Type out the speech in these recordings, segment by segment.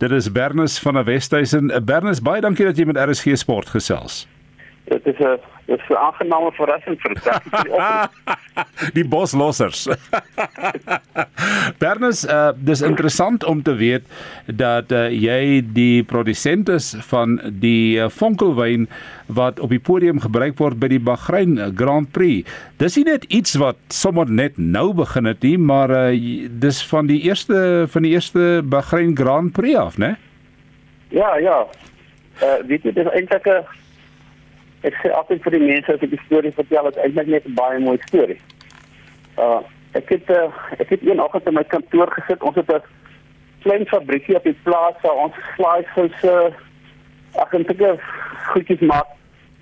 Dit is Bernus van der Westhuizen. Bernus, baie dankie dat jy met RSG Sport gesels. Dit is 'n dit is 'n aangename verrassing vir die Die boslossers. Bernus, uh, dis interessant om te weet dat uh, jy die produsent is van die uh, vonkelwyn wat op die podium gebruik word by die Bahrein Grand Prix. Dis nie net iets wat sommer net nou begin het nie, maar uh, dis van die eerste van die eerste Bahrein Grand Prix af, né? Ja, ja. Uh, weet jy, dit is eintlik 'n ek sê altyd vir die mense as ek die storie vertel, dit is eintlik net 'n baie mooi storie. Uh ek het uh, ek het een oggend in my kantoor gesit. Ons het 'n klein fabriekie op die plaas waar ons slaaisouse ag en sulke goedjies maak.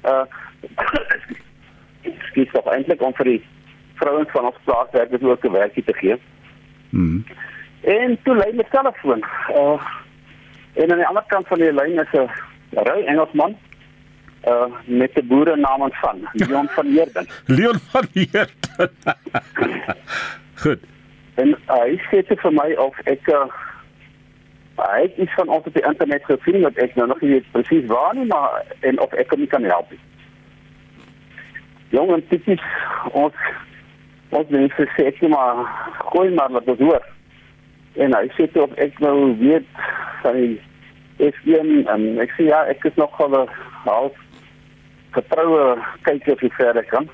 Uh skiet toch eintlik om vir die vrouens van ons plaaswerkers ook 'n werkie te gee. Mhm. En toe lei my telefoon. Uh en aan die ander kant van die lyn is 'n ry Engelsman uh met 'n boere naam van Leon van Heerden. Leon van Heerden. Goed. En uh, hy sê vir my of ek uh, hy het iets van ons op die internet gesien wat ek nou nog nie weet presies waar nie, maar en of ek hom kan help. Jong en tipies ons ons mense sê ek maar gooi maar wat dit hoor. En hy sê toe of ek nou weet sy F1 en ek sê ja, ek is nog al half vertroue kyk of jy verder kan.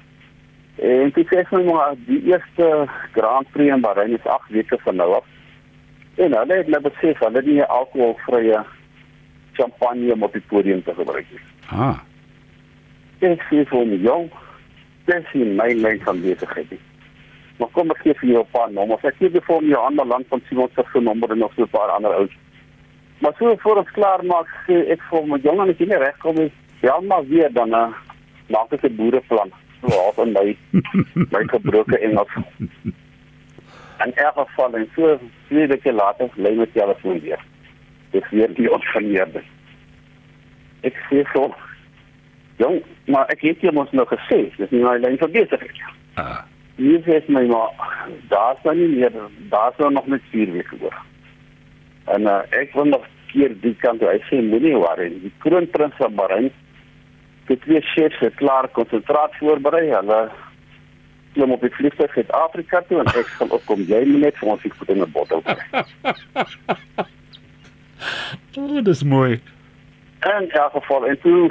En dit sê my maar die eerste Grand Prix in Bahrein is 8 weke van nou af. En hulle het net nou besef hulle het nie alkoholvrye champagne op die podium te gebruik nie. Ah. Ek sê vir my jong, dis nie my lyn van besigheid nie. Maar kom ek gee vir jou 'n paar nommers. Ek gee vir jou 'n ander land van Simon se nommer en nog so 'n paar ander ou. Maar so voor ons klaar maak, sê ek vir my jong, as jy nie regkom nie, Ja, maar weer dan uh, maak ek 'n boereplan. So half in my my gebroke Engels. En elk geval en so twee weke later lê my telefoon weer. Dis weer die onverneerde. Ek sê so. Jong, maar ek het jou mos nog gesê, dis nie my lyn verbeter nie. Ah. Hier sê my maar, daar's nou nie meer, daar's nou nog net 4 weke oor. En uh, ek wil nog keer die kant toe. Hy sê moenie worry. Die kroonprins van Bahrein die twee chefs het klaar konsentraat voorberei. Hulle klim op die vliegtuig uit Afrika toe en ek gaan opkom. Jy moet net vir ons iets in 'n bottel kry. oh, dis mooi. En ja, geval en toe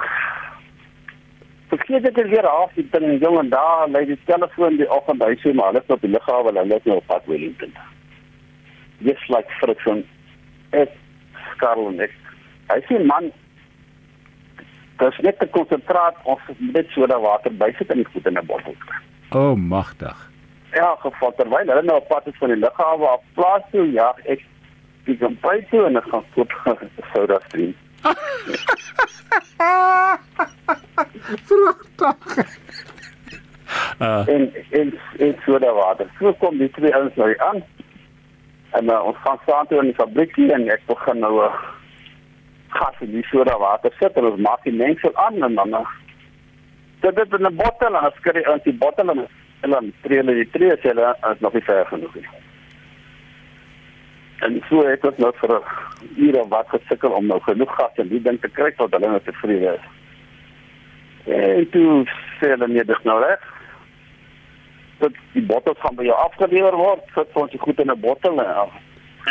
Verkeerde dit weer af die ding jong en daar lê die telefoon die oggend hy sê maar hulle is op die lughawe hulle is nou op pad Wellington. Just like friction. Ek skarrel net. Hy sê man Dis net te konsentraat ons net soda water bysit in die goed in 'n bottel. O, oh, magtig. Ja, gevat terwyl hulle nou op pad is van die lughawe af plaas toe, ja, ek die by toe en ek gaan koop soda stream. Pragtig. Uh. En en en soda water. So kom die twee ouens nou aan. En uh, ons gaan staan toe in die fabriekie en ek begin nou uh, gas in die soda water sit en ons maak die mengsel aan en dan sit dit in 'n bottel en skry in die bottel en dan tree hulle die tree sê hulle is nog nie ver genoeg nie. En so het ons nou vir ure wat gesukkel om nou genoeg gas in die ding te kry tot hulle nou tevrede is. En toe sê hulle nee, dis nou reg. Dat die bottels gaan by jou afgelewer word, sit ons dit goed in 'n bottel en,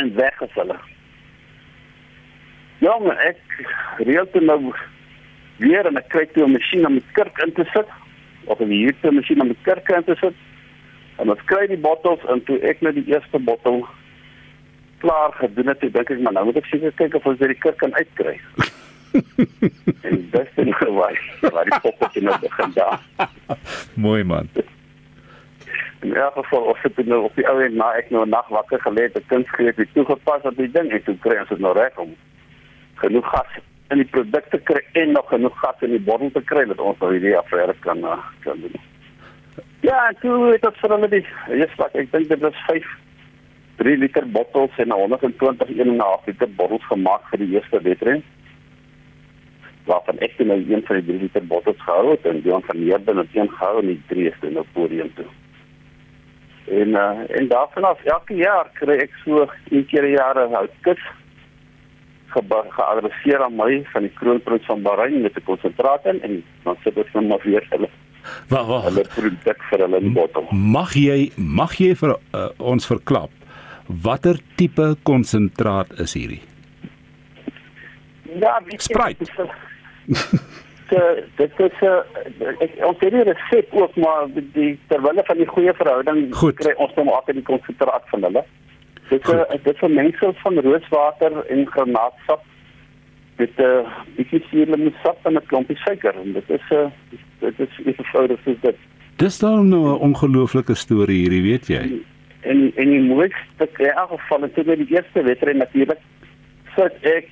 en weg is hulle. Ja, ek reël toe nou weer en ek kry toe 'n masjien om die kurk in te sit of 'n hierte masjien om die kurk in te sit. En ons kry die bottels en toe ek net die eerste bottel klaar gedoen het, dink ek maar nou moet ek seker kyk of ons dit die kurk kan uitkry. en dis net gewaai. Waar die poppie nou begin daar. Mooi man. In elk geval of dit nou op die ou en na ek nou nag wakker gelê het, 'n kunsgreep het toegepas op die ding en toe kry ons dit nou reg om genoeg gas in die produkte kry en nog genoeg gas in die bottel te kry dat ons nou hierdie affære kan uh, kan doen. Ja, toe het ons hulle die eers wat ek dink dit was 5 3 liter bottels en 120 1.5 liter bottels gemaak vir die eerste wedren. Waarvan ek nou een van die 3 liter bottels gehou het en die ander van Neerden het een gehou en die is nou podium toe. En uh, en daarvan af elke jaar kry ek so 'n keer 'n jaar 'n houtkis geadresseer aan my van die kroonprins van Bahrein met 'n konsentraat in en dan sit ek net maar weer hulle Wag wag. hulle produk vir hulle in die bottel. Mag jy mag jy vir uh, ons verklap watter tipe konsentraat is hierdie? Ja, weet jy, Sprite. dit is So, dit is 'n ek ons het die resep ook maar die, die terwyl van die goeie verhouding Goed. kry ons nou altyd die konsentraat van hulle. Dit is dit is 'n mengsel van rooswater en granaatsap met 'n uh, bietjie suurlemonsap en 'n klompie suiker en dit is 'n uh, dit is iets eenvoudig soos dit. Dis dan nou 'n ongelooflike storie hierdie, weet jy? En en die mooiste geval het dit die eerste wedren natuurlik sit ek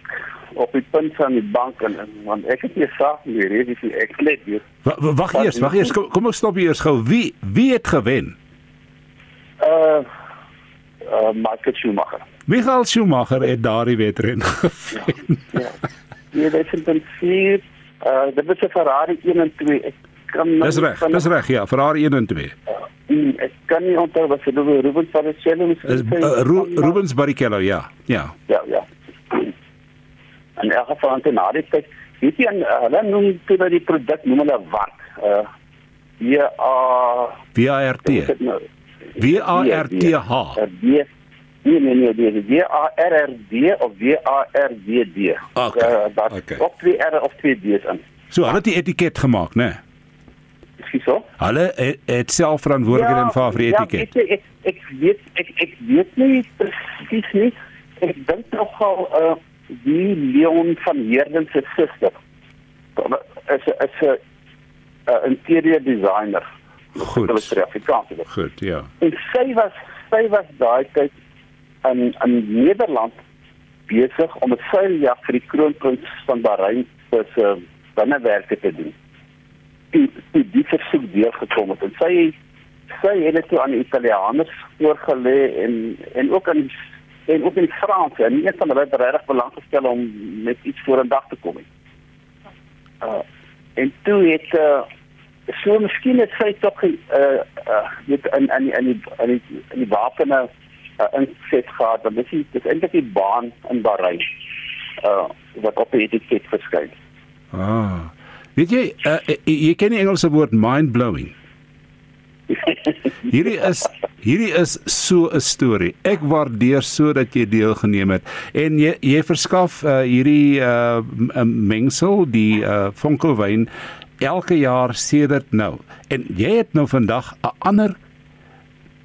op die punt van die bank en, want ek het nie saak meer hierdie ek net. Wa- wa- Wag eers, wag eers. Kom, kom ons stop hier eers gou. Wie wie het gewen? Uh uh Michael Schumacher. Michael Schumacher het daardie wedren gewen. Ja. Ja, dit is dan vier uh dit was 'n Ferrari 1 en 2. Ek kan nou Dis reg, dis reg. Ja, Ferrari 1 en 2. Mm, Ek kan nie onthou wat se doen Ruben Barrichello miskien. Is uh, Ru Rubens Barrichello, ja. Ja. Ja, ja. En geval aan na die tyd, weet jy, uh, hulle noem toe dat die produk noem hulle wat? Uh ja, uh WART. nou? WARTH. D Nee nee nee, dis D A R R D of D A R D D. Okay, Uh, dat okay. of twee R of twee D's in. So, hulle het die etiket gemaak, né? Ekskuus so. Hulle het, het self verantwoordelikheid en vir die ja, etiket. weet jy, ek ek weet ek ek weet nie presies nie. Ek dink nogal uh die Leon van Heerden se suster is is 'n interieur designer. Goed. Hulle is Afrikaans. is dit. Goed, ja. En sy was sy was daai tyd in in Nederland besig om 'n seiljag vir die kroonprins van Bahrein se se binnewerke te doen. Die die die versoek deurgekom het en sy sy het dit aan die Italianers voorgelê en en ook aan en ook in die Franse en een van hulle regtig belang gestel om met iets voor 'n dag te kom. Uh en toe het uh, so miskien het sy tog uh uh weet in in in die in die in die wapene uh, inset gehad dit is dit eintlik die baan in Bahrein uh wat op die etiket verskyn. Ah. Weet jy, uh, jy ken die Engelse woord mind blowing. Hierdie is hierdie is so 'n storie. Ek waardeer so dat jy deelgeneem het en jy jy verskaf uh, hierdie uh, mengsel, die uh, vonkelwyn elke jaar sedert nou. En jy het nou vandag 'n ander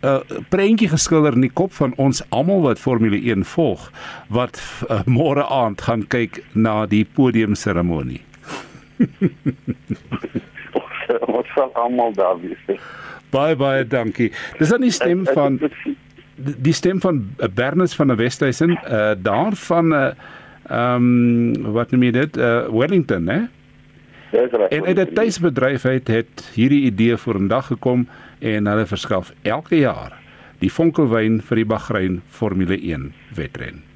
'n uh, prentjie geskilder in die kop van ons almal wat Formule 1 volg wat uh, môre aand gaan kyk na die podiumseremonie. ons sal almal daar wees. Baie baie dankie. Dis dan die stem van die stem van Bernard van der Westhuizen uh daarvan uh ehm um, wat noem jy dit? Uh Wellington, hè? dit is reg. En uit 'n tuisbedryf uit het hierdie idee vorendag gekom en hulle verskaf elke jaar die vonkelwyn vir die Bahrein Formule 1 wedren.